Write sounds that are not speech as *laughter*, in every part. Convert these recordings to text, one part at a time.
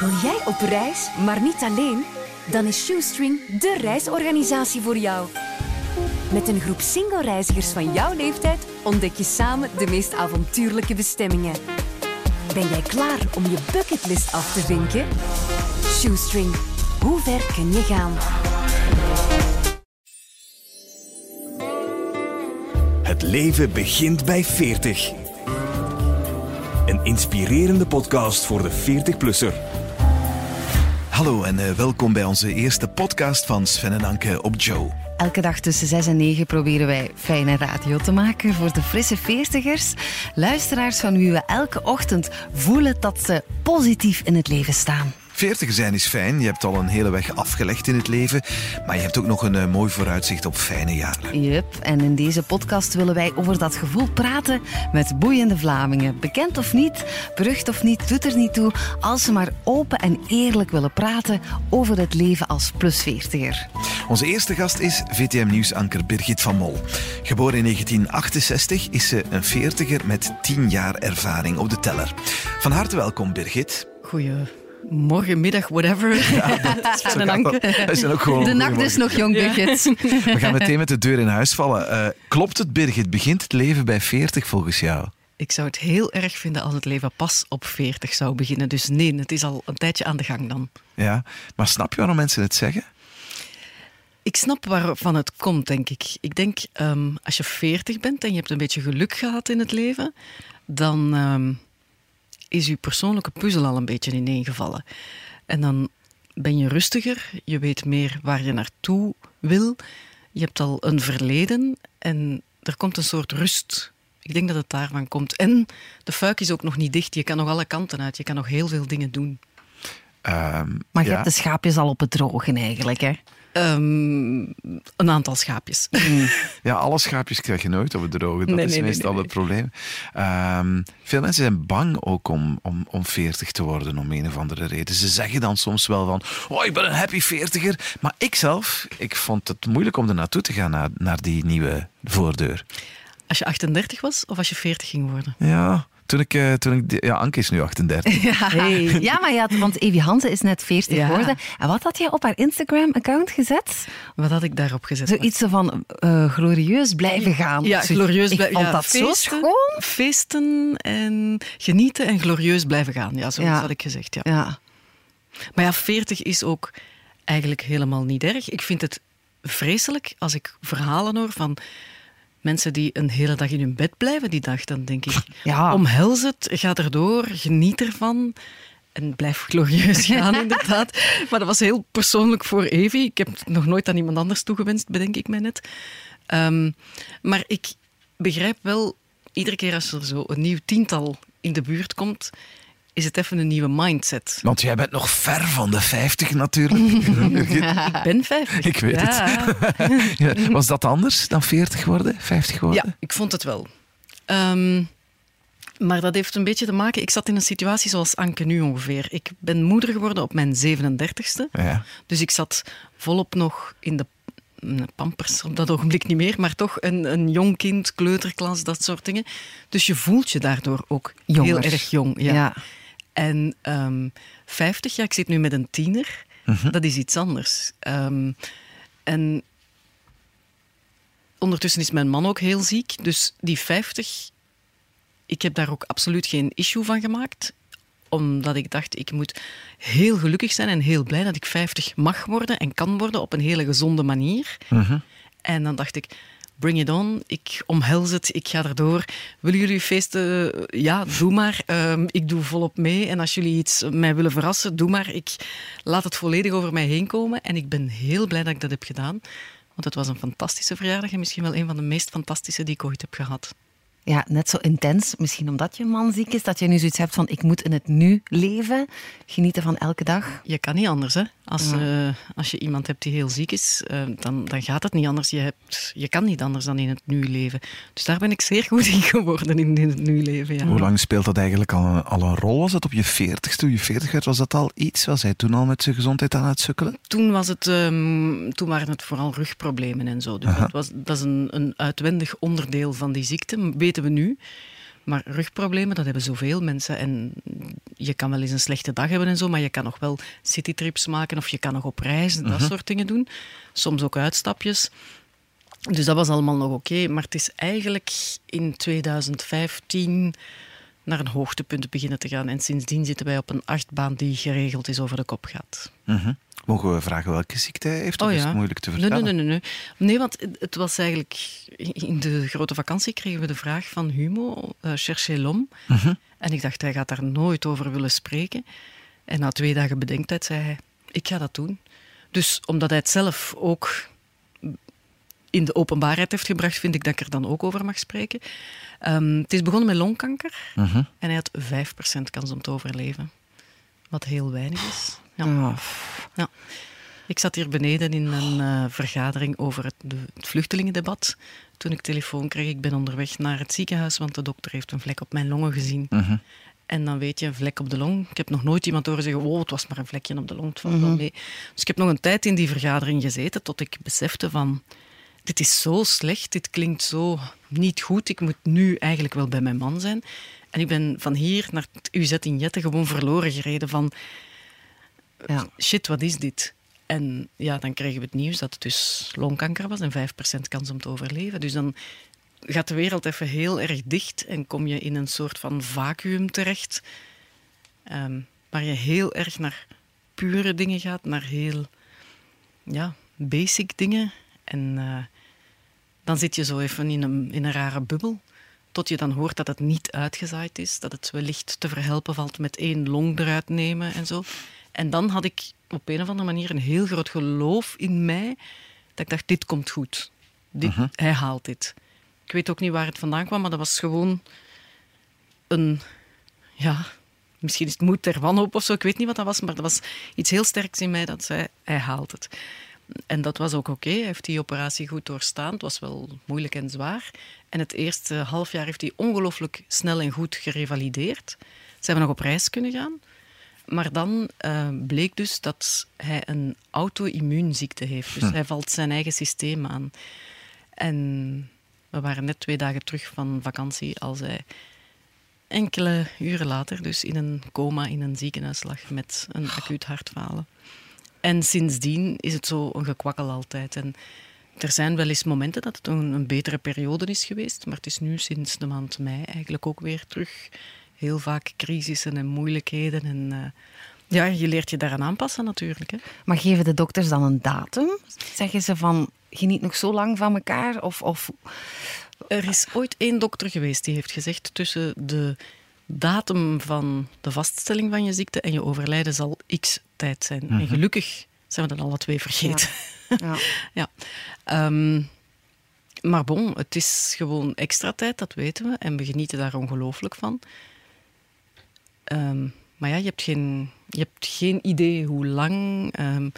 Wil jij op reis, maar niet alleen? Dan is Shoestring de reisorganisatie voor jou. Met een groep single reizigers van jouw leeftijd ontdek je samen de meest avontuurlijke bestemmingen. Ben jij klaar om je bucketlist af te vinken? Shoestring, hoe ver kun je gaan? Het leven begint bij 40. Een inspirerende podcast voor de 40-plusser. Hallo en eh, welkom bij onze eerste podcast van Sven en Anke op Joe. Elke dag tussen 6 en 9 proberen wij fijne radio te maken voor de frisse veertigers. Luisteraars van wie we elke ochtend voelen dat ze positief in het leven staan. 40 zijn is fijn, je hebt al een hele weg afgelegd in het leven, maar je hebt ook nog een eh, mooi vooruitzicht op fijne jaren. Yup, en in deze podcast willen wij over dat gevoel praten met boeiende Vlamingen. Bekend of niet, berucht of niet, doet er niet toe, als ze maar open en eerlijk willen praten over het leven als plus 40er. Onze eerste gast is VTM-nieuwsanker Birgit van Mol. Geboren in 1968 is ze een 40er met 10 jaar ervaring op de teller. Van harte welkom, Birgit. Goedemorgen, middag, whatever. Zo gaat dat. *laughs* Ook gewoon De nacht is nog jong, Birgit. *laughs* We gaan meteen met de deur in huis vallen. Eh, klopt het, Birgit? Begint het leven bij 40 volgens jou? Ik zou het heel erg vinden als het leven pas op 40 zou beginnen. Dus nee, het is al een tijdje aan de gang dan. Ja, maar snap je waarom mensen het zeggen? Ik snap waarvan het komt, denk ik. Ik denk, ehm, als je 40 bent en je hebt een beetje geluk gehad in het leven, dan ehm, is je persoonlijke puzzel al een beetje ineengevallen. En dan ben je rustiger, je weet meer waar je naartoe wil, je hebt al een verleden en er komt een soort rust. Ik denk dat het daarvan komt. En de fuik is ook nog niet dicht, je kan nog alle kanten uit, je kan nog heel veel dingen doen. Ehm, Maar je ja. hebt de schaapjes al op het drogen eigenlijk, hè? Ehm, een aantal schaapjes. Ja, alle schaapjes krijg je nooit op het droge. Dat Nee, is nee, meestal nee, het probleem. Ehm, veel mensen zijn bang ook om, om, om 40 te worden om een of andere reden. Ze zeggen dan soms wel van, oh, ik ben een happy 40er. Maar ik zelf, ik vond het moeilijk om er naartoe te gaan, naar, naar die nieuwe voordeur. Als je 38 was of als je 40 ging worden? Ja, toen ik, eh, toen ik ja, Anke is nu *laughs* 38. Hey. Ja, maar ja, want Evie Hansen is net 40 Ja. geworden. En wat had jij op haar Instagram-account gezet? Wat had ik daarop gezet? Zoiets zo van eh, glorieus blijven gaan. Ja, glorieus blijven ja, dat zo feesten, schoon. Feesten en genieten en glorieus blijven gaan. Ja, zoiets Ja. had ik gezegd. Ja. Ja. Maar ja, 40 is ook eigenlijk helemaal niet erg. Ik vind het vreselijk als ik verhalen hoor van mensen die een hele dag in hun bed blijven die dag. Dan denk ik, *laughs* Ja. omhels het, ga erdoor, geniet ervan. En blijf glorieus *laughs* gaan, inderdaad. Maar dat was heel persoonlijk voor Evie. Ik heb het nog nooit aan iemand anders toegewenst, bedenk ik mij net. Ehm, maar ik begrijp wel, iedere keer als er zo een nieuw tiental in de buurt komt, is het even een nieuwe mindset. Want jij bent nog ver van de 50 natuurlijk. *laughs* Ik ben 50. Ik weet ja. *laughs* Ja, was dat anders dan 40 worden, 50 worden? Ja, ik vond het wel. Ehm, maar dat heeft een beetje te maken... Ik zat in een situatie zoals Anke nu ongeveer. Ik ben moeder geworden op mijn 37ste. Ja. Dus ik zat volop nog in de mm, pampers op dat ogenblik niet meer, maar toch een, een jong kind, kleuterklas, dat soort dingen. Dus je voelt je daardoor ook Jonger. heel erg jong. Ja. Ja. En ehm 50, ja, ik zit nu met een tiener. Dat is iets anders. Ehm, en ondertussen is mijn man ook heel ziek. Dus die 50, ik heb daar ook absoluut geen issue van gemaakt. Omdat ik dacht, ik moet heel gelukkig zijn en heel blij dat ik 50 mag worden en kan worden op een hele gezonde manier. En dan dacht ik, bring it on, ik omhels het, ik ga erdoor. Willen jullie feesten? Ja, doe maar. Ehm, ik doe volop mee. En als jullie iets mij willen verrassen, doe maar. Ik laat het volledig over mij heen komen. En ik ben heel blij dat ik dat heb gedaan. Want het was een fantastische verjaardag en misschien wel een van de meest fantastische die ik ooit heb gehad. Ja, net zo intens. Misschien omdat je man ziek is, dat je nu zoiets hebt van ik moet in het nu leven. Genieten van elke dag. Je kan niet anders, hè? Als, eh, als je iemand hebt die heel ziek is, eh, dan, dan gaat het niet anders. Je, hebt, je kan niet anders dan in het nu leven. Dus daar ben ik zeer goed in geworden, in, in het nu leven. Ja. Hoe lang speelt dat eigenlijk al een, al een rol? Was dat op je 40 toen je 40 werd? Was dat al iets? Was hij toen al met zijn gezondheid aan het sukkelen? Toen, was het, ehm, toen waren het vooral rugproblemen en zo. Dus dat, was, dat is een, een uitwendig onderdeel van die ziekte, weten we nu. Maar rugproblemen, dat hebben zoveel mensen. En je kan wel eens een slechte dag hebben en zo, maar je kan nog wel citytrips maken of je kan nog op reis, dat soort dingen doen. Soms ook uitstapjes. Dus dat was allemaal nog oké. Maar het is eigenlijk in 2015 naar een hoogtepunt beginnen te gaan. En sindsdien zitten wij op een achtbaan die geregeld is over de kop gaat. Mhm. Mogen we vragen welke ziekte hij heeft? Of Oh is ja. het moeilijk te vertellen? nee, nee, nee, nee. Nee, want het was eigenlijk... In de grote vakantie kregen we de vraag van Humo, uh, cherchez l'homme. Mhm. En ik dacht, hij gaat daar nooit over willen spreken. En na twee dagen bedenktijd zei hij, ik ga dat doen. Dus omdat hij het zelf ook in de openbaarheid heeft gebracht, vind ik dat ik er dan ook over mag spreken. Um, het is begonnen met longkanker. Mhm. En hij had 5% kans om te overleven. Wat heel weinig is. Ja. Oh. Ja. Ik zat hier beneden in een uh, vergadering over het, de, het, vluchtelingendebat. Toen ik telefoon kreeg, ik ben onderweg naar het ziekenhuis, want de dokter heeft een vlek op mijn longen gezien. Mhm. En dan weet je, een vlek op de long. Ik heb nog nooit iemand horen zeggen, oh, het was maar een vlekje op de long, het valt wel mee. Dus ik heb nog een tijd in die vergadering gezeten, tot ik besefte van, dit is zo slecht, dit klinkt zo niet goed, ik moet nu eigenlijk wel bij mijn man zijn. En ik ben van hier naar het UZ in Jette gewoon verloren gereden van, ja. shit, wat is dit? En ja, dan kregen we het nieuws dat het dus longkanker was en 5% kans om te overleven. Dus dan gaat de wereld even heel erg dicht en kom je in een soort van vacuüm terecht. Um, waar je heel erg naar pure dingen gaat, naar heel ja, basic dingen. En uh, dan zit je zo even in een, in een rare bubbel. Tot je dan hoort dat het niet uitgezaaid is. Dat het wellicht te verhelpen valt met één long eruit nemen en zo. En dan had ik op een of andere manier een heel groot geloof in mij. Dat ik dacht, dit komt goed. Dit, uh -huh. Hij haalt dit. Ik weet ook niet waar het vandaan kwam, maar dat was gewoon een... Ja, misschien is het moed ter wanhoop of zo. Ik weet niet wat dat was, maar dat was iets heel sterks in mij dat zei, hij haalt het. En dat was ook oké. Okay. Hij heeft die operatie goed doorstaan. Het was wel moeilijk en zwaar. En het eerste half jaar heeft hij ongelooflijk snel en goed gerevalideerd. Ze hebben nog op reis kunnen gaan. Maar dan uh, bleek dus dat hij een auto-immuunziekte heeft. Dus hm. hij valt zijn eigen systeem aan. En we waren net twee dagen terug van vakantie als hij enkele uren later dus in een coma in een ziekenhuis lag met een acuut hartfalen. En sindsdien is het zo een gekwakkel altijd. En er zijn wel eens momenten dat het een, een betere periode is geweest, maar het is nu sinds de maand mei eigenlijk ook weer terug heel vaak crisissen en moeilijkheden. En uh, ja, je leert je daaraan aanpassen natuurlijk. Hè. Maar geven de dokters dan een datum? Zeggen ze van, geniet nog zo lang van elkaar? Of, of... Er is ooit één dokter geweest die heeft gezegd tussen de datum van de vaststelling van je ziekte en je overlijden zal x tijd zijn. Mm -hmm. En gelukkig zijn we dat alle twee vergeten. Ja. ja. *laughs* ja. Um, maar bon, het is gewoon extra tijd, dat weten we. En we genieten daar ongelooflijk van. Um, maar ja, je hebt geen, je hebt geen idee hoe lang. Um,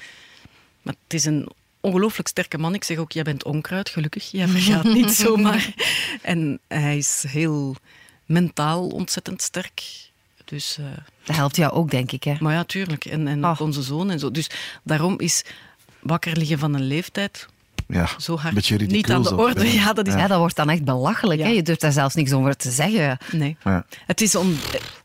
maar het is een ongelooflijk sterke man. Ik zeg ook, jij bent onkruid, gelukkig. Jij *laughs* vergaat niet zomaar. En hij is heel mentaal ontzettend sterk. Dus, uh, dat helpt jou ook, denk ik. Hè? Maar ja, tuurlijk. En, en oh. onze zoon en zo. Dus daarom is wakker liggen van een leeftijd ja, zo hard niet aan de orde. ja. Ja, dat, is... ja, dat wordt dan echt belachelijk. Ja. Hè? Je durft daar zelfs niks over te zeggen. Nee. Ja. Het, is on...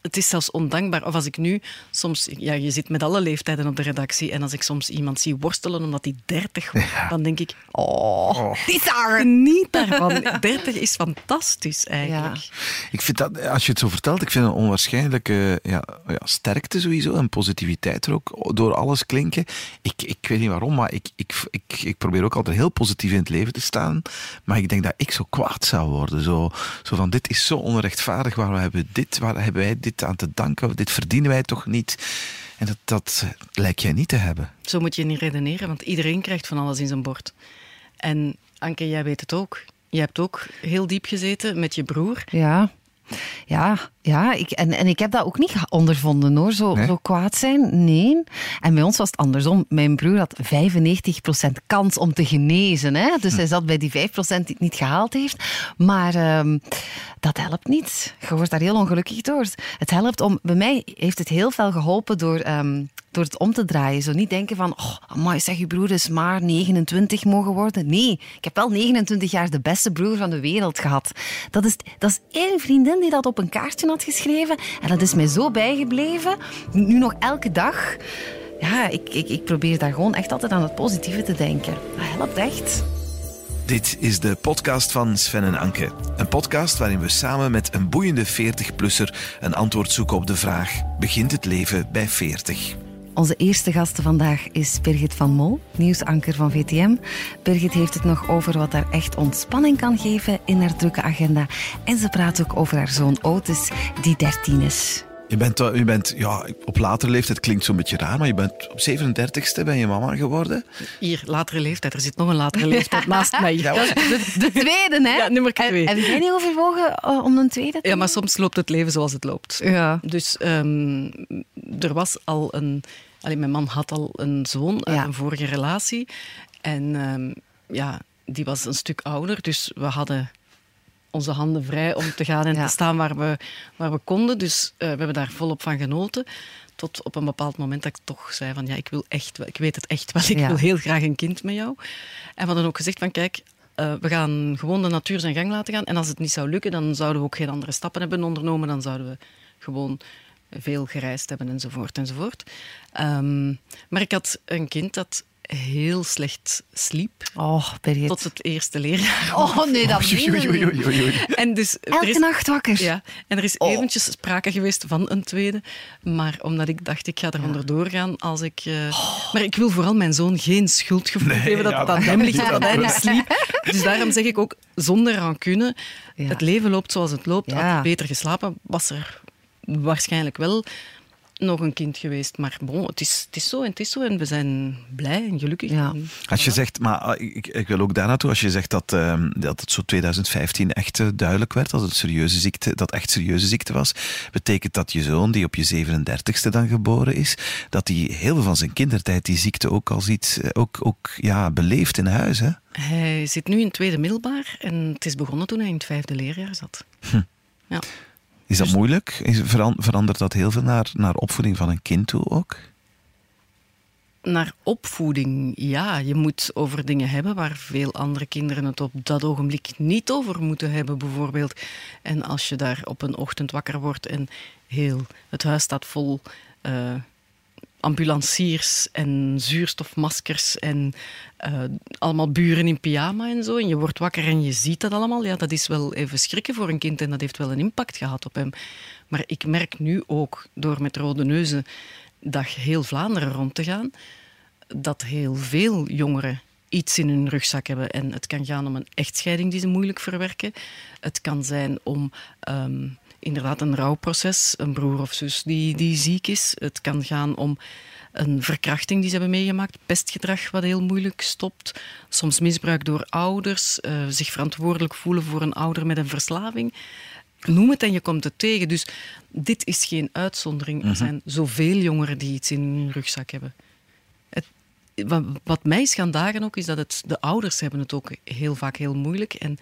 het is zelfs ondankbaar. Of als ik nu soms... Ja, je zit met alle leeftijden op de redactie en als ik soms iemand zie worstelen omdat hij 30 wordt, dan denk ik... Oh, Oh. niet daar! Niet daarvan. 30 is fantastisch, eigenlijk. Ik vind dat, als je het zo vertelt, ik vind een onwaarschijnlijke ja, ja, sterkte sowieso en positiviteit er ook door alles klinken. Ik, ik weet niet waarom, maar ik, ik, ik, ik probeer ook altijd heel positief in het leven te staan. Maar ik denk dat ik zo kwaad zou worden. Zo, zo van, dit is zo onrechtvaardig, waar hebben, dit, waar hebben wij dit aan te danken? Dit verdienen wij toch niet? En dat, dat lijkt jij niet te hebben. Zo moet je niet redeneren, want iedereen krijgt van alles in zijn bord. En Anke, jij weet het ook. Je hebt ook heel diep gezeten met je broer. Ja. Ja, ja ik, en, en ik heb dat ook niet ondervonden hoor, zo, Nee? zo kwaad zijn. Nee. En bij ons was het andersom. Mijn broer had 95% kans om te genezen. Hè? Dus hij zat bij die 5% die het niet gehaald heeft. Maar ehm, dat helpt niet. Je wordt daar heel ongelukkig door. Het helpt om... Bij mij heeft het heel veel geholpen door... ehm, door het om te draaien. Zo niet denken van, oh, amai, zeg, je broer is maar 29 mogen worden. Nee, ik heb wel 29 jaar de beste broer van de wereld gehad. Dat is, dat is één vriendin die dat op een kaartje had geschreven. En dat is mij zo bijgebleven. Nu nog elke dag. Ja, ik, ik, ik probeer daar gewoon echt altijd aan het positieve te denken. Dat helpt echt. Dit is de podcast van Sven en Anke. Een podcast waarin we samen met een boeiende 40-plusser een antwoord zoeken op de vraag: begint het leven bij 40? Onze eerste gast vandaag is Birgit van Mol, nieuwsanker van VTM. Birgit heeft het nog over wat haar echt ontspanning kan geven in haar drukke agenda. En ze praat ook over haar zoon Otis, die 13 is. Je bent, eh, je bent ja, op latere leeftijd, klinkt zo'n beetje raar, maar je bent op 37ste ben je mama geworden. Hier, latere leeftijd. Er zit nog een latere leeftijd naast *laughs* mij. Ja, Dat is de, de *laughs* tweede, hè? Ja, nummer twee. Heb, heb jij niet overwogen eh, om een tweede te Ja, maar soms loopt het leven zoals het loopt. Ja. Dus ehm, er was al een... Allee, mijn man had al een zoon uit Ja. een vorige relatie. En ehm, ja, die was een stuk ouder. Dus we hadden onze handen vrij om te gaan en Ja. te staan waar we, waar we konden. Dus eh, we hebben daar volop van genoten. Tot op een bepaald moment dat ik toch zei van ja, ik wil echt wel, ik weet het echt wel, ik Ja. wil heel graag een kind met jou. En we hadden ook gezegd van kijk, eh, we gaan gewoon de natuur zijn gang laten gaan. En als het niet zou lukken, dan zouden we ook geen andere stappen hebben ondernomen. Dan zouden we gewoon veel gereisd hebben enzovoort enzovoort. Ehm, maar ik had een kind dat heel slecht sliep Oh, Birgit. tot het eerste leerjaar. Oh nee, dat oei. En dus er Elke is, nacht wakker. ja, en er is Oh. eventjes sprake geweest van een tweede. Maar omdat ik dacht, ik ga er onderdoor gaan als ik... eh, Maar ik wil vooral mijn zoon geen schuldgevoel Nee, geven dat ja, het aan dat hem ligt niet dat hij niet sliep. Dus daarom zeg ik ook, zonder rancune, Ja. het leven loopt zoals het loopt. Ja. Had hij beter geslapen, was er waarschijnlijk wel nog een kind geweest. Maar bon, het is, het is zo en het is zo. En we zijn blij en gelukkig. Ja. En Als je voilà. zegt, maar ah, ik, ik wil ook daar naartoe, als je zegt dat, ehm, dat het zo 2015 echt eh, duidelijk werd, dat het serieuze ziekte, dat echt serieuze ziekte was, betekent dat je zoon, die op je 37ste dan geboren is, dat hij heel veel van zijn kindertijd die ziekte ook al ziet, eh, ook, ook ja, beleeft in huis. Hè? Hij zit nu in het tweede middelbaar en het is begonnen toen hij in het vijfde leerjaar zat. Ja. Is dat Dus- moeilijk? Is, veran- verandert dat heel veel naar, naar opvoeding van een kind toe ook? Naar opvoeding, ja. Je moet over dingen hebben waar veel andere kinderen het op dat ogenblik niet over moeten hebben, bijvoorbeeld. En als je daar op een ochtend wakker wordt en heel het huis staat vol eh, ambulanciers en zuurstofmaskers en eh, allemaal buren in pyjama en zo. En je wordt wakker en je ziet dat allemaal. Ja, dat is wel even schrikken voor een kind en dat heeft wel een impact gehad op hem. Maar ik merk nu ook, door met rode neuzen dag heel Vlaanderen rond te gaan, dat heel veel jongeren iets in hun rugzak hebben. En het kan gaan om een echtscheiding die ze moeilijk verwerken. Het kan zijn om ehm, inderdaad een rouwproces, een broer of zus die, die ziek is. Het kan gaan om een verkrachting die ze hebben meegemaakt, pestgedrag wat heel moeilijk stopt, soms misbruik door ouders, eh, zich verantwoordelijk voelen voor een ouder met een verslaving. Noem het en je komt het tegen. Dus dit is geen uitzondering. Er zijn zoveel jongeren die iets in hun rugzak hebben. Het, wat, mij dagen ook, is dat het, de ouders hebben het ook heel vaak heel moeilijk. En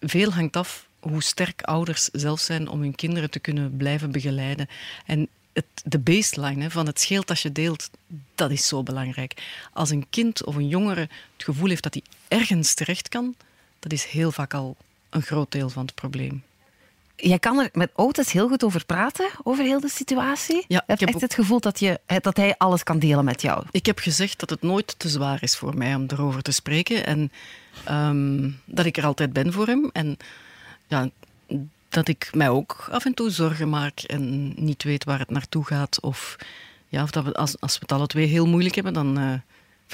veel hangt af hoe sterk ouders zelf zijn om hun kinderen te kunnen blijven begeleiden. En het, de baseline hè, van het scheelt als je deelt, dat is zo belangrijk. Als een kind of een jongere het gevoel heeft dat hij ergens terecht kan, dat is heel vaak al een groot deel van het probleem. Jij kan er met Otis heel goed over praten, over heel de situatie. Ja, je ik heb echt het gevoel dat, je, dat hij alles kan delen met jou. Ik heb gezegd dat het nooit te zwaar is voor mij om erover te spreken. En ehm, dat ik er altijd ben voor hem. En ja, dat ik mij ook af en toe zorgen maak en niet weet waar het naartoe gaat. Of, ja, of dat we, als, als we het alle twee heel moeilijk hebben, dan eh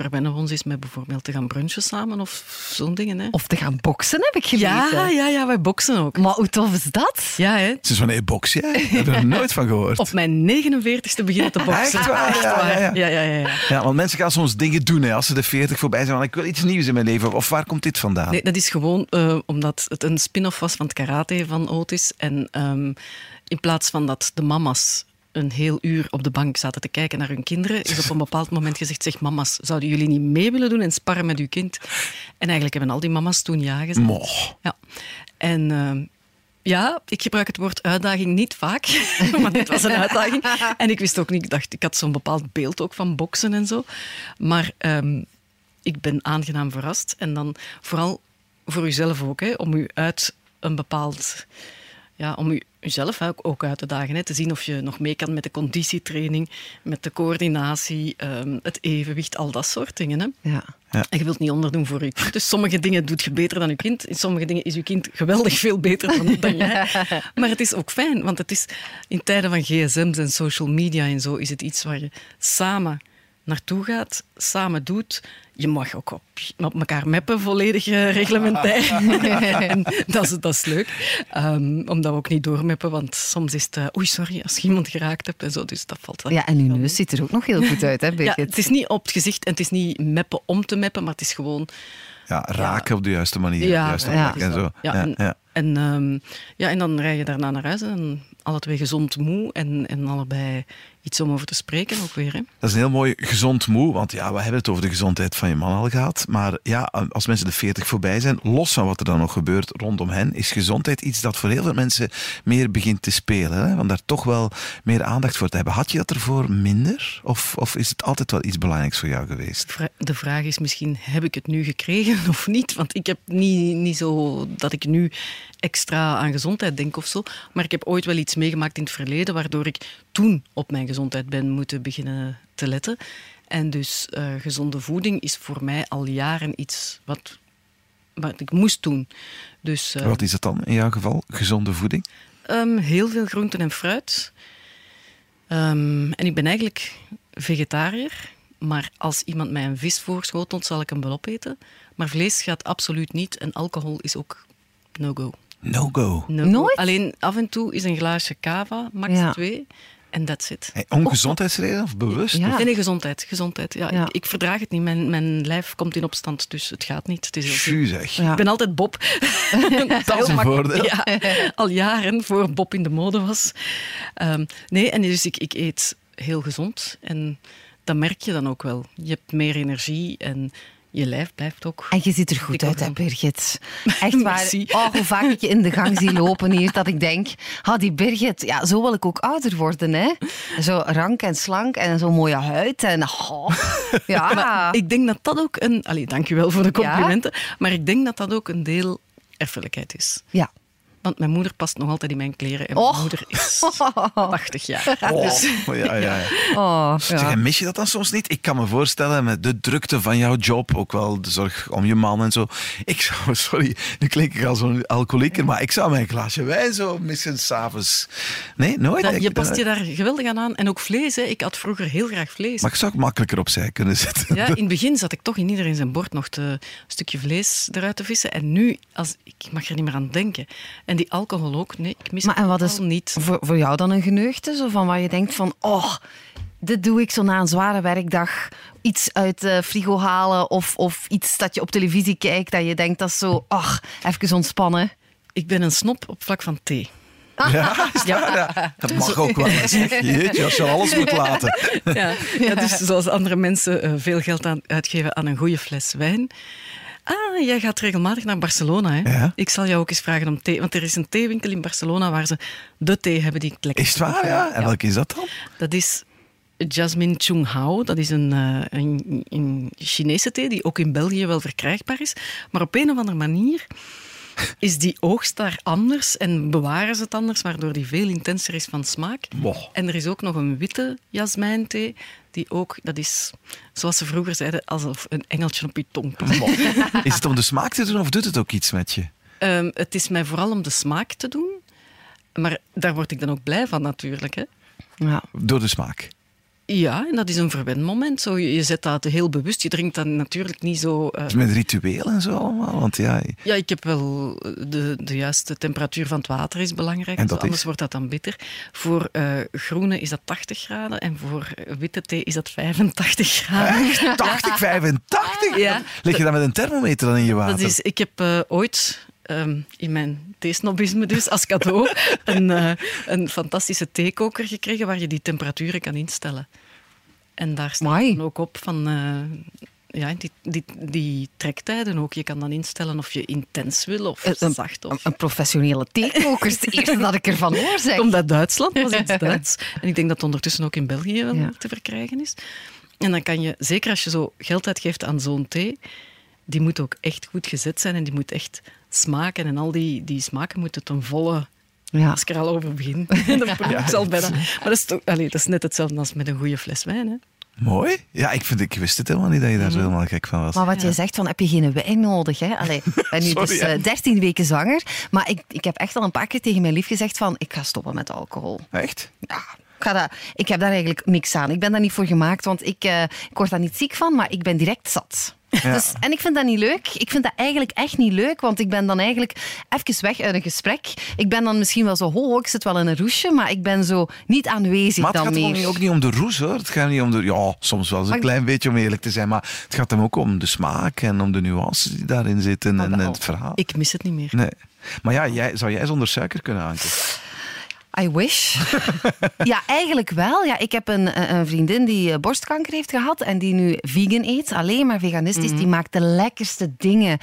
verwennen we ons eens met bijvoorbeeld te gaan brunchen samen of zo'n dingen. Hè. Of te gaan boksen, heb ik gelezen. ja, ja, ja, wij boksen ook. Maar hoe tof is dat? Ja, hè. Sinds wanneer box jij? Daar heb ik er nooit van gehoord. Op mijn 49ste beginnen te boksen. Echt waar? Ja, ja, ja. Ja, ja, ja, ja. Ja, want mensen gaan soms dingen doen hè, als ze de 40 voorbij zijn. Van, ik wil iets nieuws in mijn leven. Of waar komt dit vandaan? Nee, dat is gewoon eh, omdat het een spin-off was van het karate van Otis. En ehm, in plaats van dat de mama's een heel uur op de bank zaten te kijken naar hun kinderen, is op een bepaald moment gezegd, zeg mama's, zouden jullie niet mee willen doen en sparren met uw kind? En eigenlijk hebben al die mama's toen ja gezegd. Moch. Ja. En ehm, Ja, ik gebruik het woord uitdaging niet vaak, *laughs* maar dit was een uitdaging. En ik wist ook niet, ik dacht, ik had zo'n bepaald beeld ook van boksen en zo. Maar um, ik ben aangenaam verrast. En dan vooral voor uzelf ook, hè, om u uit een bepaald ja, om u, uzelf ook uit te dagen. Hè, te zien of je nog mee kan met de conditietraining, met de coördinatie, um, het evenwicht, al dat soort dingen. Hè. Ja. Ja. En je wilt niet onderdoen voor je kind. Dus sommige dingen doet je beter dan je kind. In sommige dingen is je kind geweldig veel beter dan, dan jij. *laughs* Maar het is ook fijn, want het is in tijden van gsm's en social media en zo, is het iets waar je samen naartoe gaat, samen doet. Je mag ook op, op elkaar meppen, volledig uh, reglementair. *laughs* dat, is, dat is leuk. Um, omdat we ook niet doormeppen, want soms is het... Uh, oei, sorry, als je iemand geraakt hebt en zo, dus dat valt wel. Ja, en uw neus ziet er ook nog heel goed uit, hè, Ja, het is niet op het gezicht en het is niet meppen om te meppen, maar het is gewoon... Ja, raken op de juiste manier, ja, de juiste ja, en zo. Ja, en, en, um, ja, en dan rij je daarna naar huis en alle twee gezond moe en, en allebei iets om over te spreken ook weer. Hè? Dat is een heel mooi gezond moe, want ja, we hebben het over de gezondheid van je man al gehad. Maar ja, als mensen de 40 voorbij zijn, los van wat er dan nog gebeurt rondom hen, is gezondheid iets dat voor heel veel mensen meer begint te spelen. Hè? Want daar toch wel meer aandacht voor te hebben. Had je dat ervoor minder? Of, of is het altijd wel iets belangrijks voor jou geweest? De vraag is misschien, heb ik het nu gekregen *laughs* of niet? Want ik heb niet, niet zo dat ik nu extra aan gezondheid denk of zo. Maar ik heb ooit wel iets meegemaakt in het verleden, waardoor ik toen op mijn gezondheid ben moeten beginnen te letten. En dus uh, gezonde voeding is voor mij al jaren iets wat, wat ik moest doen. Dus, uh, wat is het dan in jouw geval, gezonde voeding? Um, heel veel groenten en fruit. Um, en ik ben eigenlijk vegetariër. Maar als iemand mij een vis voorschotelt, zal ik hem wel opeten. Maar vlees gaat absoluut niet. En alcohol is ook no-go. No-go? No Nooit? Alleen af en toe is een glaasje cava, max ja. twee. En that's it. Hey, ongezondheidsreden of bewust? Ja. Of? Nee, gezondheid. gezondheid. Ja, Ik, ik, verdraag het niet. Mijn, mijn lijf komt in opstand, dus het gaat niet. Het is heel zeg. Ja. Ik ben altijd Bob. *laughs* dat is een voordeel. Ja, al jaren voor Bob in de mode was. Um, nee, en dus ik, ik eet heel gezond. En dat merk je dan ook wel. Je hebt meer energie en je lijf blijft ook. En je ziet er goed uit, hè, Birgit. *laughs* Echt waar. Oh, hoe vaak ik je in de gang zie lopen hier, dat ik denk, ah, die Birgit, ja, zo wil ik ook ouder worden. Hè? Zo rank en slank en zo'n mooie huid. En, oh, *laughs* ja. Maar ik denk dat dat ook een... Allee, dankjewel voor de complimenten. Ja? Maar ik denk dat dat ook een deel erfelijkheid is. Ja. Want mijn moeder past nog altijd in mijn kleren. En mijn moeder is *laughs* 80 jaar. Oh, dus. ja, ja, *laughs* ja. Oh, ja. Zeg, mis je dat dan soms niet? Ik kan me voorstellen met de drukte van jouw job, ook wel de zorg om je man en zo. Ik zou, *laughs* sorry, nu klink ik als een alcoholieker, maar ik zou mijn glaasje wijn zo missen s'avonds. Nee, nooit. Dat, je past je daar geweldig aan aan. En ook vlees. Hè. Ik had vroeger heel graag vlees. Maar ik zou ook makkelijker opzij kunnen zitten. Ja, in het begin zat ik toch in iedereen zijn bord nog te, een stukje vlees eruit te vissen. En nu, als, ik mag er niet meer aan denken. En die alcohol ook, nee, ik mis maar, en wat is niet. Voor, voor jou dan een geneugte? Zo van waar je denkt van, oh, dit doe ik zo na een zware werkdag. Iets uit de frigo halen of, of iets dat je op televisie kijkt dat je denkt dat is zo, ach, even ontspannen. Ik ben een snop op vlak van thee. *laughs* Ja, ja. dat mag ook wel. Jeetje, als je alles moet laten. Ja, ja dus zoals andere mensen uh, veel geld aan, uitgeven aan een goede fles wijn, Ah, jij gaat regelmatig naar Barcelona. Hè? Ja? Ik zal jou ook eens vragen om thee. Want er is een theewinkel in Barcelona waar ze de thee hebben die ik lekker Is het waar, ja? En welke is dat dan? Dat is Jasmine Chung Hao. Dat is een, uh, een, een Chinese thee die ook in België wel verkrijgbaar is. Maar op een of andere manier is die oogst daar anders en bewaren ze het anders, waardoor die veel intenser is van smaak. En er is ook nog een witte jasmijnthee, die ook, dat is zoals ze vroeger zeiden, alsof een engeltje op je tong Is het om de smaak te doen of doet het ook iets met je? Um, het is mij vooral om de smaak te doen, maar daar word ik dan ook blij van natuurlijk. Hè. Ja. Door de smaak? Ja, en dat is een verwend zo, je, je zet dat heel bewust. Je drinkt dat natuurlijk niet zo... Uh... Met ritueel en zo allemaal? Want ja... ja, ik heb wel... De, de juiste temperatuur van het water is belangrijk. En dat anders wordt dat dan bitter. Voor uh, groene is dat 80 graden en voor witte thee is dat 85 graden. 80, 85? *laughs* Ja. Leg je dan met een thermometer dan in je water? Dat is, ik heb uh, ooit um, in mijn theesnobisme dus als cadeau *laughs* een, uh, een fantastische theekoker gekregen waar je die temperaturen kan instellen. En daar staat dan ook op van... Uh, ja, die, die, die trektijden ook. Je kan dan instellen of je intens wil of Eh, Een, zacht. een, Of... een professionele theekoker is het eerste dat ik ervan hoor, *laughs* zeg. Uit Duitsland, was iets *laughs* Duits. En ik denk dat het ondertussen ook in België wel Ja. te verkrijgen is. En dan kan je, zeker als je zo geld uitgeeft aan zo'n thee, die moet ook echt goed gezet zijn en die moet echt smaken. En al die, die smaken moeten ten volle... Ja. Als ik er al over begin, *laughs* *laughs* dan proef ik zelf bijna. Maar dat is, toch, allee, dat is net hetzelfde als met een goede fles wijn. Hè? Mooi. Ja, ik, vind, ik wist het helemaal niet dat je daar zo helemaal gek van was. Maar wat je zegt, van heb je geen wijn nodig? Hè? Allee, ik ben nu *laughs* Sorry, dus hè. eh, 13 weken zwanger, maar ik, ik heb echt al een paar keer tegen mijn lief gezegd van ik ga stoppen met alcohol. Echt? Ja, ik, ga dat, ik heb daar eigenlijk niks aan. Ik ben daar niet voor gemaakt, want ik, eh, ik word daar niet ziek van, maar ik ben direct zat. Dus, en ik vind dat niet leuk. Ik vind dat eigenlijk echt niet leuk, want ik ben dan eigenlijk even weg uit een gesprek. Ik ben dan misschien wel zo, ho, ik zit wel in een roesje, maar ik ben zo niet aanwezig Maar het dan gaat meer. ook niet om de roes, hoor. Het gaat niet om de... Ja, soms wel eens een Maar- klein beetje, om eerlijk te zijn. Maar het gaat hem ook om de smaak en om de nuances die daarin zitten en, wel. het verhaal. Ik mis het niet meer. Nee. Maar ja, jij, zou jij zonder suiker kunnen aankomen? I wish. *laughs* ja, eigenlijk wel. Ja, ik heb een, een vriendin die eh, borstkanker heeft gehad en die nu vegan eet, alleen maar veganistisch. Die maakt de lekkerste dingen.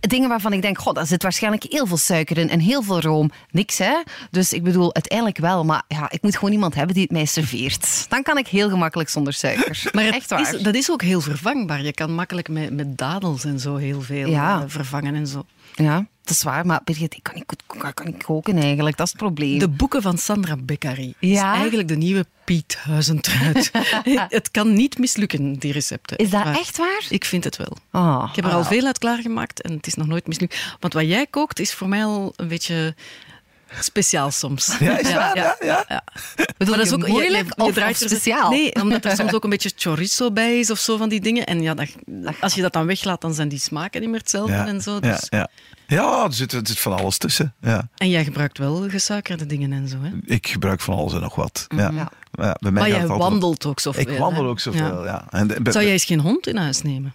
Dingen waarvan ik denk, god, daar zit waarschijnlijk heel veel suiker in en heel veel room. Niks, hè? Dus ik bedoel, uiteindelijk wel. Maar ja, ik moet gewoon iemand hebben die het mij serveert. Dan kan ik heel gemakkelijk zonder suiker. *laughs* Maar Echt waar. Is, dat is ook heel vervangbaar. Je kan makkelijk met, met dadels en zo heel veel Ja. eh, vervangen en zo. Ja, dat is waar. Maar Birgit, ik kan niet, goed- ik kan niet koken eigenlijk. Dat is het probleem. De boeken van Sandra Beccari Ja? is eigenlijk de nieuwe Piet Huizentruid. *laughs* het kan niet mislukken, die recepten. Is dat Maar echt waar? Ik vind het wel. Oh, Ik heb er al veel uit klaargemaakt en het is nog nooit mislukt. Want wat jij kookt is voor mij al een beetje speciaal soms. Ja, is waar? Ja, ja. Bedoel Maar je moeilijk of- draait of er- speciaal? Nee, omdat er soms *laughs* ook een beetje chorizo bij is of zo van die dingen. En ja, dat, als je dat dan weglaat, dan zijn die smaken niet meer hetzelfde Ja, en zo. ja, Dus. Ja. ja er, zit, er zit van alles tussen. Ja. En jij gebruikt wel gesuikerde dingen en zo, hè? Ik gebruik van alles en nog wat. Ja. Ja. Ja, bij mij Maar jij wandelt ook zoveel. Ik wandel ook zoveel, ja. En de- Zou jij eens geen hond in huis nemen?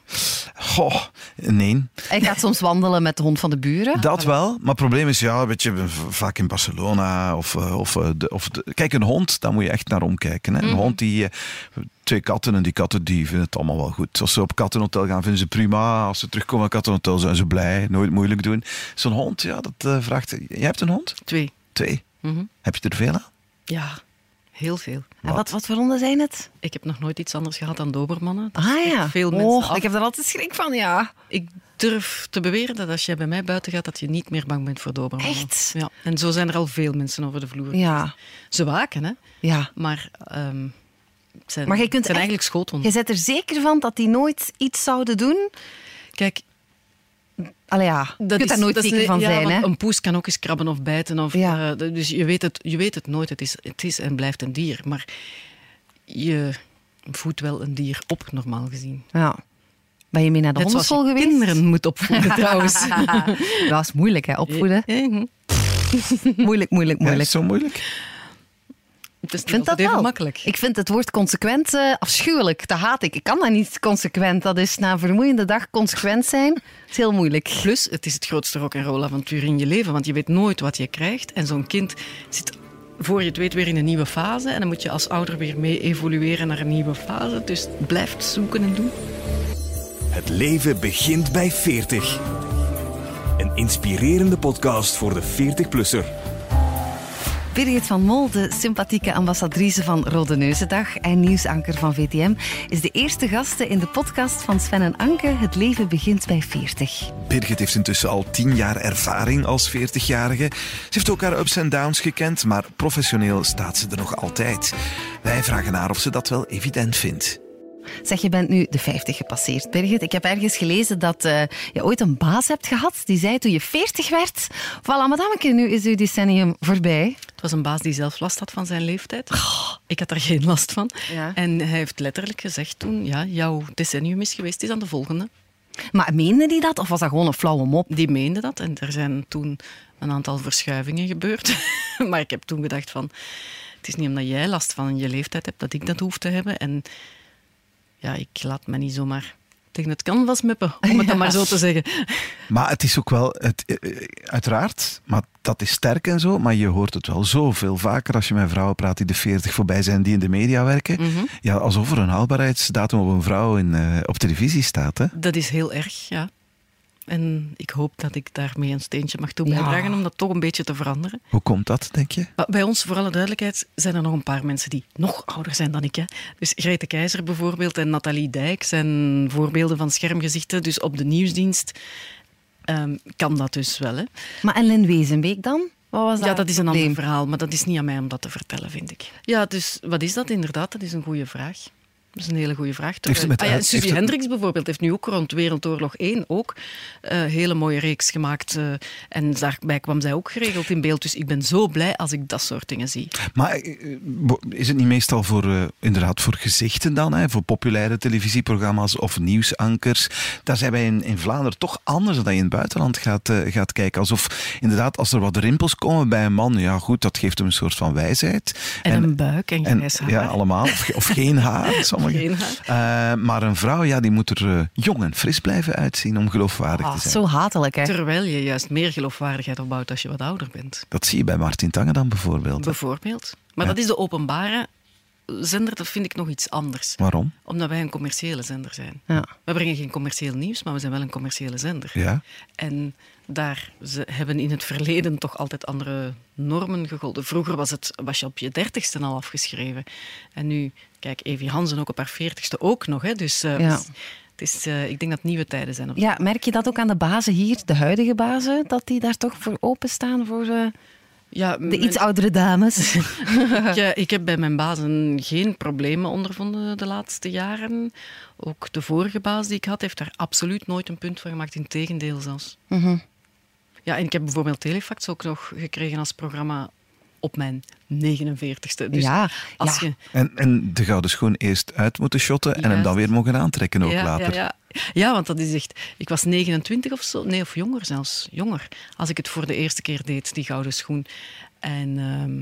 Goh, nee. Hij gaat soms wandelen met de hond van de buren. Dat wel, maar het probleem is, ja, weet je, vaak in Barcelona of, eh, of, eh, de, of de- kijk, een hond, daar moet je echt naar omkijken. Hè. Een Mhm. hond die, eh, twee katten en die katten die vinden het allemaal wel goed. Als ze op kattenhotel gaan, vinden ze prima. Als ze terugkomen op kattenhotel, zijn ze blij. Nooit moeilijk doen. Zo'n hond, ja, dat eh, vraagt... Jij hebt een hond? Twee. Twee. Mhm. Heb je er veel aan? Ja, heel veel. En wat, wat voor honden zijn het? Ik heb nog nooit iets anders gehad dan dobermannen. Dat Ah ja. Veel mensen oh, af. ik heb er altijd schrik van, ja. Ik durf te beweren dat als jij bij mij buiten gaat, dat je niet meer bang bent voor dobermannen. Echt? Ja. En zo zijn er al veel mensen over de vloer. Ja, Ze waken, hè. ja. Maar ehm, zijn, Maar jij kunt zijn eigenlijk schoothonden. Je bent er zeker van dat die nooit iets zouden doen? Kijk, Allee ja, je kunt is- daar nooit dat is zeker van ja, zijn, hè? Een poes kan ook eens krabben of bijten. Of, Ja. eh, dus je weet, het, je weet het nooit. Het is, het is en blijft een dier. Maar je voedt wel een dier op, normaal gezien. Ja. Ben je mee naar de Net zoals hondenschool je geweest? kinderen moet opvoeden, *laughs* trouwens. dat is moeilijk, hè, opvoeden. *laughs* Moeilijk, moeilijk, moeilijk. het zo moeilijk? Het is Ik vind dat wel. makkelijk. Ik vind het woord consequent eh, afschuwelijk. Dat haat ik. Ik kan dat niet consequent. Dat is na een vermoeiende dag consequent zijn. Dat is heel moeilijk. Plus, het is het grootste rock'n'roll avontuur in je leven, want je weet nooit wat je krijgt. En zo'n kind zit voor je het weet weer in een nieuwe fase. En dan moet je als ouder weer mee evolueren naar een nieuwe fase. Dus blijf zoeken en doen. Het leven begint bij 40. Een inspirerende podcast voor de 40-plusser. Birgit van Mol, de sympathieke ambassadrice van Rode Neuzendag en nieuwsanker van VTM, is de eerste gasten in de podcast van Sven en Anke. Het leven begint bij 40. Birgit heeft intussen al tien jaar ervaring als 40-jarige. Ze heeft ook haar ups en downs gekend, maar professioneel staat ze er nog altijd. Wij vragen haar of ze dat wel evident vindt. Zeg, je bent nu de 50 gepasseerd, Birgit. Ik heb ergens gelezen dat eh, je ooit een baas hebt gehad die zei toen je 40 werd: Voilà, madameke, nu is uw decennium voorbij. Het was een baas die zelf last had van zijn leeftijd. Ik had daar geen last van. Ja. En hij heeft letterlijk gezegd toen, ja, jouw decennium is geweest, is aan de volgende. Maar meende die dat of was dat gewoon een flauwe mop? Die meende dat en er zijn toen een aantal verschuivingen gebeurd. *laughs* maar ik heb toen gedacht van, het is niet omdat jij last van je leeftijd hebt dat ik dat hoef te hebben. En ja, ik laat me niet zomaar tegen het canvas meppen, om het *laughs* dan maar zo te zeggen. Maar het is ook wel, het, eh, uiteraard, maar dat is sterk en zo, maar je hoort het wel zoveel vaker als je met vrouwen praat die de 40 voorbij zijn, die in de media werken. Mhm. Ja, alsof er een haalbaarheidsdatum op een vrouw in, eh, op televisie staat. Hè? Dat is heel erg, ja. En ik hoop dat ik daarmee een steentje mag toe Ja. bijdragen om dat toch een beetje te veranderen. Hoe komt dat, denk je? Bij ons, voor alle duidelijkheid, zijn er nog een paar mensen die nog ouder zijn dan ik. Hè. Dus Grete Keizer bijvoorbeeld en Nathalie Dijk zijn voorbeelden van schermgezichten. Dus op de nieuwsdienst ehm, kan dat dus wel. Hè. Maar en Lynn Wezenbeek dan? Wat was Ja, dat is een ander verhaal, maar dat is niet aan mij om dat te vertellen, vind ik. Ja, dus wat is dat inderdaad? Dat is een goede vraag. Dat is een hele goede vraag. Heeft met ah, ja, het- Hendricks bijvoorbeeld heeft nu ook rond Wereldoorlog 1 ook eh, een hele mooie reeks gemaakt. eh, en daarbij kwam zij ook geregeld in beeld. Dus ik ben zo blij als ik dat soort dingen zie. Maar eh, is het niet meestal voor, eh, inderdaad voor gezichten dan, hè? voor populaire televisieprogramma's of nieuwsankers? Daar zijn wij in, in Vlaanderen toch anders dan je in het buitenland gaat, eh, gaat kijken. Alsof inderdaad, als er wat rimpels komen bij een man, ja goed, dat geeft hem een soort van wijsheid. En, een buik en en- grijs haar. Ja, allemaal. Of, of geen haar. *laughs* Eh, maar een vrouw, ja, die moet er eh, jong en fris blijven uitzien om geloofwaardig Ah, te zijn. zo hatelijk, hè? Terwijl je juist meer geloofwaardigheid opbouwt als je wat ouder bent. Dat zie je bij Martin Tange dan bijvoorbeeld. Bijvoorbeeld. Maar Ja. dat is de openbare zender, dat vind ik nog iets anders. Waarom? Omdat wij een commerciële zender zijn. Ja. We brengen geen commercieel nieuws, maar we zijn wel een commerciële zender. Ja. En daar ze hebben in het verleden toch altijd andere normen gegolden. Vroeger was, het, was je op je dertigste al afgeschreven. En nu, kijk, Evie Hansen ook op haar veertigste ook nog. Hè. Dus eh, Ja. het is, eh, ik denk dat het nieuwe tijden zijn. Op Ja, merk je dat ook aan de bazen hier, de huidige bazen, dat die daar toch voor openstaan voor eh, ja, de iets oudere dames? *laughs* *laughs* Ja, ik heb bij mijn bazen geen problemen ondervonden de laatste jaren. Ook de vorige baas die ik had, heeft daar absoluut nooit een punt van gemaakt. Integendeel zelfs. Mhm. Ja, en ik heb bijvoorbeeld Telefax ook nog gekregen als programma op mijn 49ste. Dus Ja, als ja. je... En, en de gouden schoen eerst uit moeten shotten en hem dan weer mogen aantrekken ook ja, later. Ja, ja. ja, want dat is echt... Ik was 29 of zo. Nee, of jonger zelfs. Jonger. Als ik het voor de eerste keer deed, die gouden schoen. En... ehm,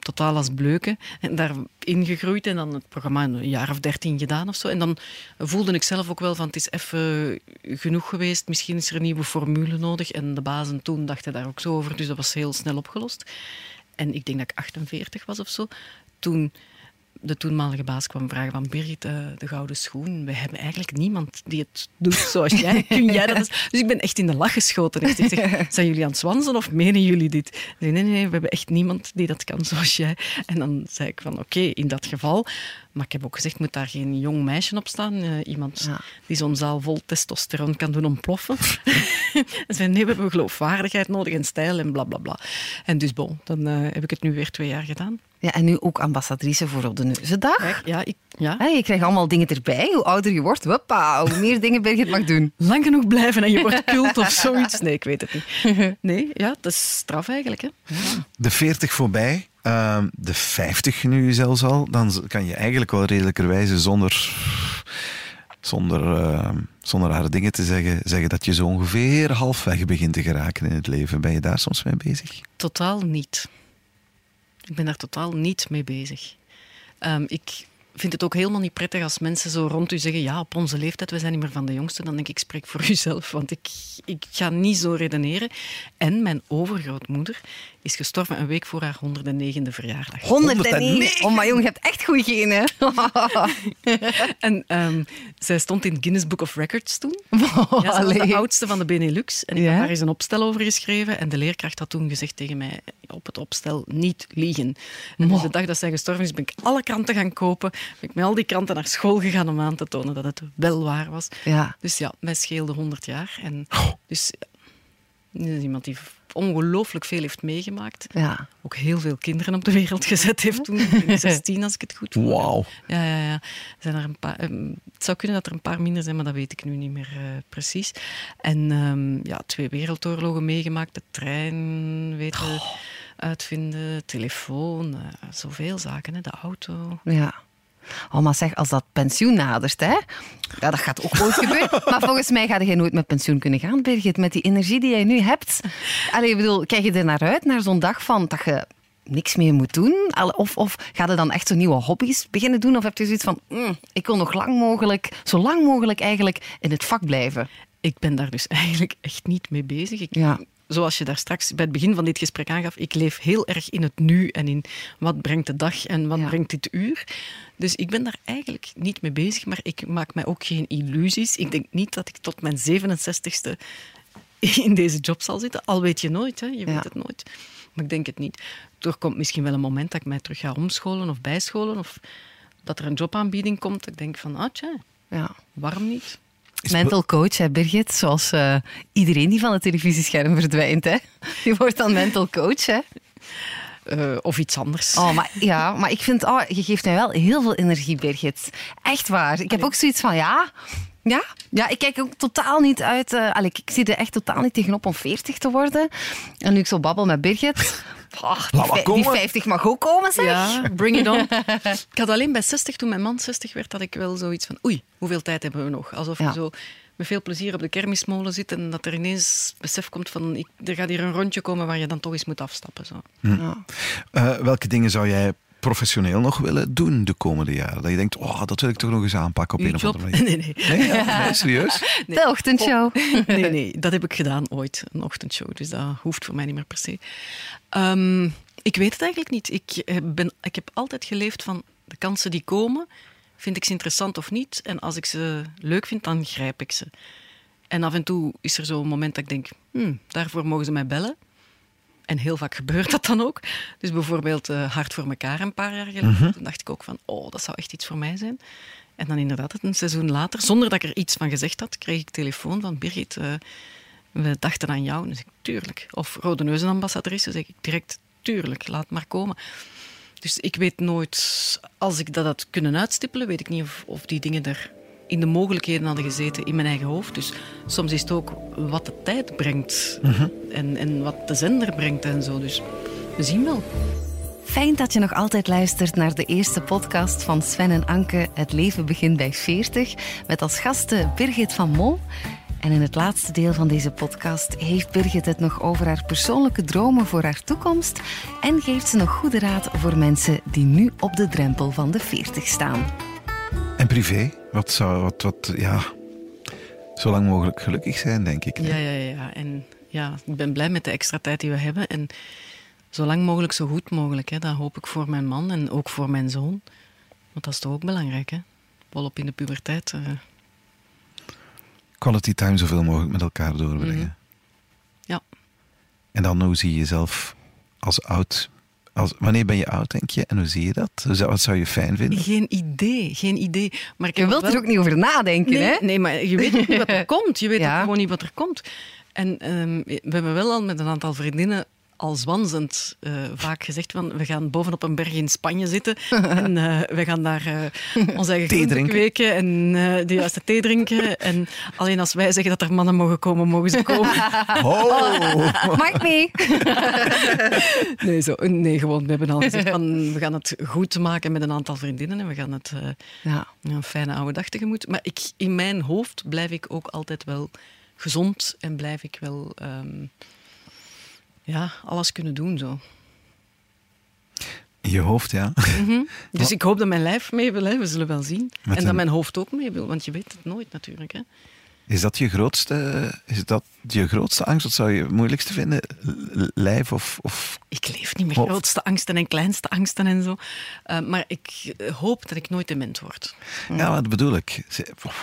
totaal als bleuken. En daar ingegroeid en dan het programma een jaar of dertien gedaan of zo. En dan voelde ik zelf ook wel van het is even genoeg geweest. Misschien is er een nieuwe formule nodig. En de bazen toen dachten daar ook zo over. Dus dat was heel snel opgelost. En ik denk dat ik 48 was of zo. Toen de toenmalige baas kwam vragen van Birgit, eh, de gouden schoen. We hebben eigenlijk niemand die het doet zoals jij. *laughs* Kun jij dat eens? Dus ik ben echt in de lach geschoten. Ik zeg, zijn jullie aan het zwansen of menen jullie dit? Nee, nee, nee, we hebben echt niemand die dat kan zoals jij. En dan zei ik van, oké, in dat geval. Maar ik heb ook gezegd, moet daar geen jong meisje op staan? Eh, iemand Ja. die zo'n zaal vol testosteron kan doen ontploffen. *laughs* en zei, nee, we hebben geloofwaardigheid nodig en stijl en bla, bla, bla. En dus bon, dan eh, heb ik het nu weer twee jaar gedaan. Ja, en nu ook ambassadrice voor op de Neuzendag. Kijk, ja, ik, ja. Je krijgt allemaal dingen erbij. Hoe ouder je wordt, hoppa, hoe meer dingen Birgit mag doen. *laughs* lang genoeg blijven en je wordt cult of zoiets. Nee, ik weet het niet. *laughs* Nee, ja, dat is straf eigenlijk. Hè. De 40 voorbij, ehm, de 50 nu zelfs al, dan kan je eigenlijk wel redelijkerwijze zonder, zonder, ehm, zonder rare dingen te zeggen, zeggen dat je zo ongeveer halfweg begint te geraken in het leven. Ben je daar soms mee bezig? Totaal niet. Ik ben daar totaal niet mee bezig. Ehm, ik vind het ook helemaal niet prettig als mensen zo rond u zeggen: Ja, op onze leeftijd, we zijn niet meer van de jongste. Dan denk ik: Spreek voor *laughs* uzelf. Want ik, ik ga niet zo redeneren. En mijn overgrootmoeder is gestorven een week voor haar 109e verjaardag. 109. Oh, maar jong, je hebt echt goede genen. *laughs* En ehm, zij stond in het Guinness Book of Records toen. *laughs* Ja, ze was de oudste van de Benelux. En ik Ja? heb daar eens een opstel over geschreven. En de leerkracht had toen gezegd tegen mij op het opstel niet liegen. En dus de dag dat zij gestorven is, ben ik alle kranten gaan kopen. Ben ik met al die kranten naar school gegaan om aan te tonen dat het wel waar was. Ja. Dus ja, mij scheelde 100 jaar. En dus is iemand die ongelooflijk veel heeft meegemaakt. Ja. Ook heel veel kinderen op de wereld gezet heeft toen. Ik denk 16 *laughs* als ik het goed voel. Wauw. Ja, ja, ja. Zijn er een paar, ehm, het zou kunnen dat er een paar minder zijn, maar dat weet ik nu niet meer eh, precies. En ehm, ja, twee wereldoorlogen meegemaakt, de trein weten uitvinden, telefoon, eh, zoveel zaken, hè, de auto. Ja. Oh, maar zeg, als dat pensioen nadert, hè? Ja, dat gaat ook ooit gebeuren. *laughs* Maar volgens mij ga je nooit met pensioen kunnen gaan, Birgit. Met die energie die jij nu hebt. Allee, ik bedoel, kijk je er naar uit, naar zo'n dag van dat je niks meer moet doen? Of, of ga je dan echt zo nieuwe hobby's beginnen doen? Of heb je zoiets van, "Mm, ik wil nog lang mogelijk, zo lang mogelijk eigenlijk in het vak blijven? Ik ben daar dus *laughs* eigenlijk echt niet mee bezig. Ik, Ja. Zoals je daar straks bij het begin van dit gesprek aangaf, ik leef heel erg in het nu en in wat brengt de dag en wat Ja. brengt dit uur. Dus ik ben daar eigenlijk niet mee bezig, maar ik maak mij ook geen illusies. Ik denk niet dat ik tot mijn 67ste in deze job zal zitten. Al weet je nooit, hè? je Ja. weet het nooit. Maar ik denk het niet. Er komt misschien wel een moment dat ik mij terug ga omscholen of bijscholen. Of dat er een jobaanbieding komt. Dat ik denk van, ah tja, Ja. waarom niet? Mental coach, hè, Birgit? Zoals eh, iedereen die van het televisiescherm verdwijnt. Hè? *laughs* Je wordt dan mental coach. Hè? Eh, of iets anders. Oh, maar, ja, maar ik vind, oh, je geeft mij wel heel veel energie, Birgit. Echt waar. Ik heb ook zoiets van, ja... Ja, ja, ik kijk ook totaal niet uit... eh, allee, ik, ik zie er echt totaal niet tegenop om 40 te worden. En nu ik zo babbel met Birgit... oh, die, Laat maar vij- die komen. 50 mag ook komen, zeg. Ja, bring it on. *laughs* ik had alleen bij 60, toen mijn man 60 werd, had ik wel zoiets van oei, hoeveel tijd hebben we nog? Alsof Ja. je zo met veel plezier op de kermismolen zit en dat er ineens besef komt van ik, er gaat hier een rondje komen waar je dan toch eens moet afstappen. Zo. Ja. Eh, welke dingen zou jij professioneel nog willen doen de komende jaren? Dat je denkt, oh, dat wil ik toch nog eens aanpakken op Uw een of andere manier. *laughs* Nee, nee. Nee, ja, nee, *laughs* serieus? De ochtendshow. *laughs* nee, nee, dat heb ik gedaan ooit, een ochtendshow. Dus dat hoeft voor mij niet meer per se. Ehm, ik weet het eigenlijk niet. Ik, eh, ben, ik heb altijd geleefd van de kansen die komen, vind ik ze interessant of niet. En als ik ze leuk vind, dan grijp ik ze. En af en toe is er zo'n moment dat ik denk, hmm, daarvoor mogen ze mij bellen. En heel vaak gebeurt dat dan ook. Dus bijvoorbeeld eh, Hart voor elkaar een paar jaar geleden. Toen dacht ik ook van, oh, dat zou echt iets voor mij zijn. En dan inderdaad, een seizoen later, zonder dat ik er iets van gezegd had, kreeg ik telefoon van Birgit, eh, we dachten aan jou. Zeg ik, tuurlijk. Of Rode Neuzenambassadrice, zeg ik direct, tuurlijk, laat maar komen. Dus ik weet nooit, als ik dat had kunnen uitstippelen, weet ik niet of, of die dingen er in de mogelijkheden hadden gezeten in mijn eigen hoofd. Dus soms is het ook wat de tijd brengt en, en wat de zender brengt en zo. Dus we zien wel. Fijn dat je nog altijd luistert naar de eerste podcast van Sven en Anke. Het leven begint bij 40. Met als gasten Birgit van Mol. En in het laatste deel van deze podcast heeft Birgit het nog over haar persoonlijke dromen voor haar toekomst. En geeft ze nog goede raad voor mensen die nu op de drempel van de 40 staan. En privé? Wat zou, wat, wat, ja, zo lang mogelijk gelukkig zijn, denk ik. Ja, ja, ja. En ja, ik ben blij met de extra tijd die we hebben. En zo lang mogelijk, zo goed mogelijk. Hè. Dat hoop ik voor mijn man en ook voor mijn zoon. Want dat is toch ook belangrijk, hè? Volop in de puberteit. eh, Quality time zoveel mogelijk met elkaar doorbrengen. Mhm. Ja. En dan, hoe zie je jezelf als oud? Als, wanneer ben je oud, denk je? En hoe zie je dat? Wat zou je fijn vinden? Geen idee, geen idee. Maar ik Je wilt wel- er ook niet over nadenken, nee, hè? Nee, maar je weet ook niet wat er *laughs* komt. Je weet Ja. ook gewoon niet wat er komt. En ehm, we hebben wel al met een aantal vriendinnen al zwanzend eh, vaak gezegd van we gaan bovenop een berg in Spanje zitten *laughs* en eh, we gaan daar eh ons eigen Thee groenten drinken. kweken en eh, de juiste thee drinken. En alleen als wij zeggen dat er mannen mogen komen, mogen ze komen. *laughs* Oh! Mag mee. *laughs* Nee, zo, nee gewoon. We hebben al gezegd van we gaan het goed maken met een aantal vriendinnen en we gaan het eh, Ja. een fijne oude dag tegemoet. Maar ik, in mijn hoofd blijf ik ook altijd wel gezond en blijf ik wel ehm, ja, alles kunnen doen. Zo. In je hoofd, ja. *laughs* Dus ik hoop dat mijn lijf mee wil, hè. we zullen wel zien. En dat mijn hoofd ook mee wil, want je weet het nooit natuurlijk. Hè. Is dat je grootste, is dat je grootste angst? Wat zou je het moeilijkste vinden? Lijf of, of Ik leef niet met grootste angsten en kleinste angsten en zo. Uh, maar ik eh, hoop dat ik nooit dement word. Ja, wat bedoel ik?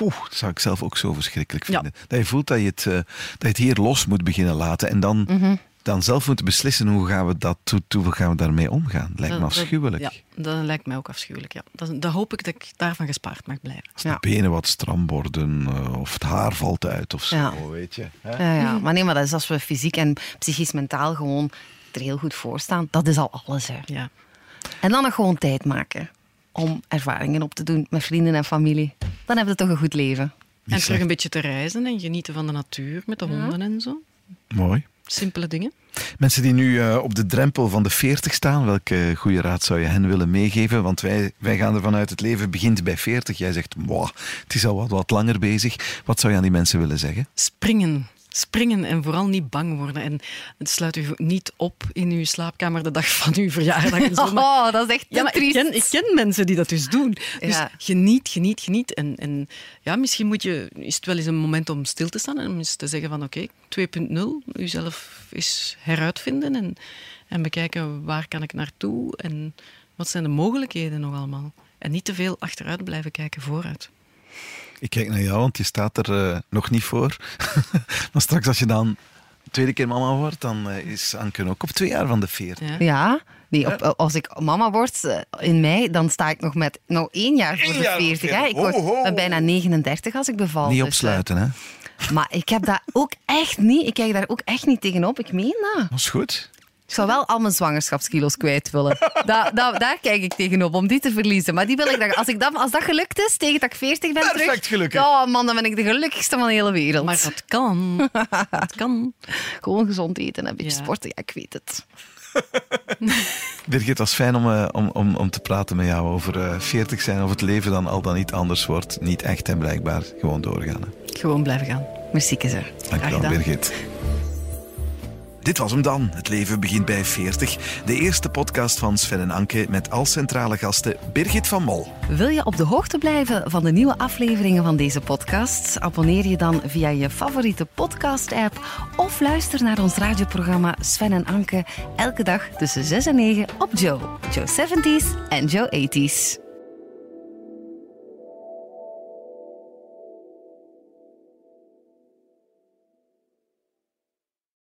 Oeh, dat zou ik zelf ook zo verschrikkelijk Ja. vinden. Dat je voelt dat je, het, eh, dat je het hier los moet beginnen laten en dan, Mhm. Dan zelf moeten beslissen hoe gaan we, dat, hoe, hoe gaan we daarmee omgaan. Lijkt me Dat- dat- afschuwelijk. Ja, dat lijkt mij ook afschuwelijk. Ja. Dat, dat hoop ik dat ik daarvan gespaard mag blijven. Als de Ja. benen wat stram worden eh, of het haar valt uit of zo, Ja. weet je. Hè? Ja, ja. Maar nee, maar dat is als we fysiek en psychisch mentaal gewoon er heel goed voor staan. Dat is al alles, hè. Ja. En dan nog gewoon tijd maken om ervaringen op te doen met vrienden en familie. Dan heb je toch een goed leven. En zegt- terug een beetje te reizen en genieten van de natuur met de honden en zo. Mooi. Simpele dingen. Mensen die nu eh, op de drempel van de 40 staan, welke goede raad zou je hen willen meegeven? Want wij, wij gaan ervan uit, het leven begint bij 40. Jij zegt, "Mwah, het is al wat, wat langer bezig. Wat zou je aan die mensen willen zeggen? Springen. Springen en vooral niet bang worden. En sluit u niet op in uw slaapkamer de dag van uw verjaardag. En zo. *laughs* Maar- Oh, dat is echt ja, maar ik ken, ik ken mensen die dat dus doen. Dus Ja. geniet, geniet, geniet. En, en ja, misschien moet je, is het wel eens een moment om stil te staan en om eens te zeggen van oké, 2.0, uzelf eens heruitvinden en, en bekijken waar kan ik naartoe en wat zijn de mogelijkheden nog allemaal. En niet te veel achteruit blijven kijken, vooruit. Ik kijk naar jou, want je staat er eh, nog niet voor. *laughs* maar straks als je dan tweede keer mama wordt, dan eh, is Anke ook op twee jaar van de 40. Ja. Ja, nee, op, als ik mama word eh, in mei, dan sta ik nog met nog één jaar voor Eén de jaar voor 40. Hè. 40. Ik word Ho, ho. ben bijna 39 als ik beval. Niet dus, opsluiten, hè? eh, maar ik heb dat ook echt niet. Ik kijk daar ook echt niet tegenop. Ik meen dat. Dat is goed. Ik zou wel al mijn zwangerschapskilo's kwijt willen. Da, da- daar kijk ik tegenop, om die te verliezen. Maar die wil ik dan, als, ik dat, als dat gelukt is, tegen dat ik 40 ben Perfect terug... gelukkig. Oh man, dan ben ik de gelukkigste van de hele wereld. Maar dat kan. dat kan. *laughs* Gewoon gezond eten en een beetje Ja. sporten, ja, ik weet het. *laughs* Birgit, het was fijn om, eh, om, om, om te praten met jou over eh 40 zijn, of het leven dan al dan niet anders wordt. Niet echt, hè, blijkbaar. Gewoon doorgaan. Hè. Gewoon blijven gaan. Merci, Kezer. Dankjewel, gedaan. Birgit. Dit was hem dan. Het leven begint bij 40. De eerste podcast van Sven en Anke met als centrale gasten Birgit van Mol. Wil je op de hoogte blijven van de nieuwe afleveringen van deze podcast? Abonneer je dan via je favoriete podcast-app of luister naar ons radioprogramma Sven en Anke elke dag tussen 6 en 9 op Joe. Joe 70s en Joe 80s.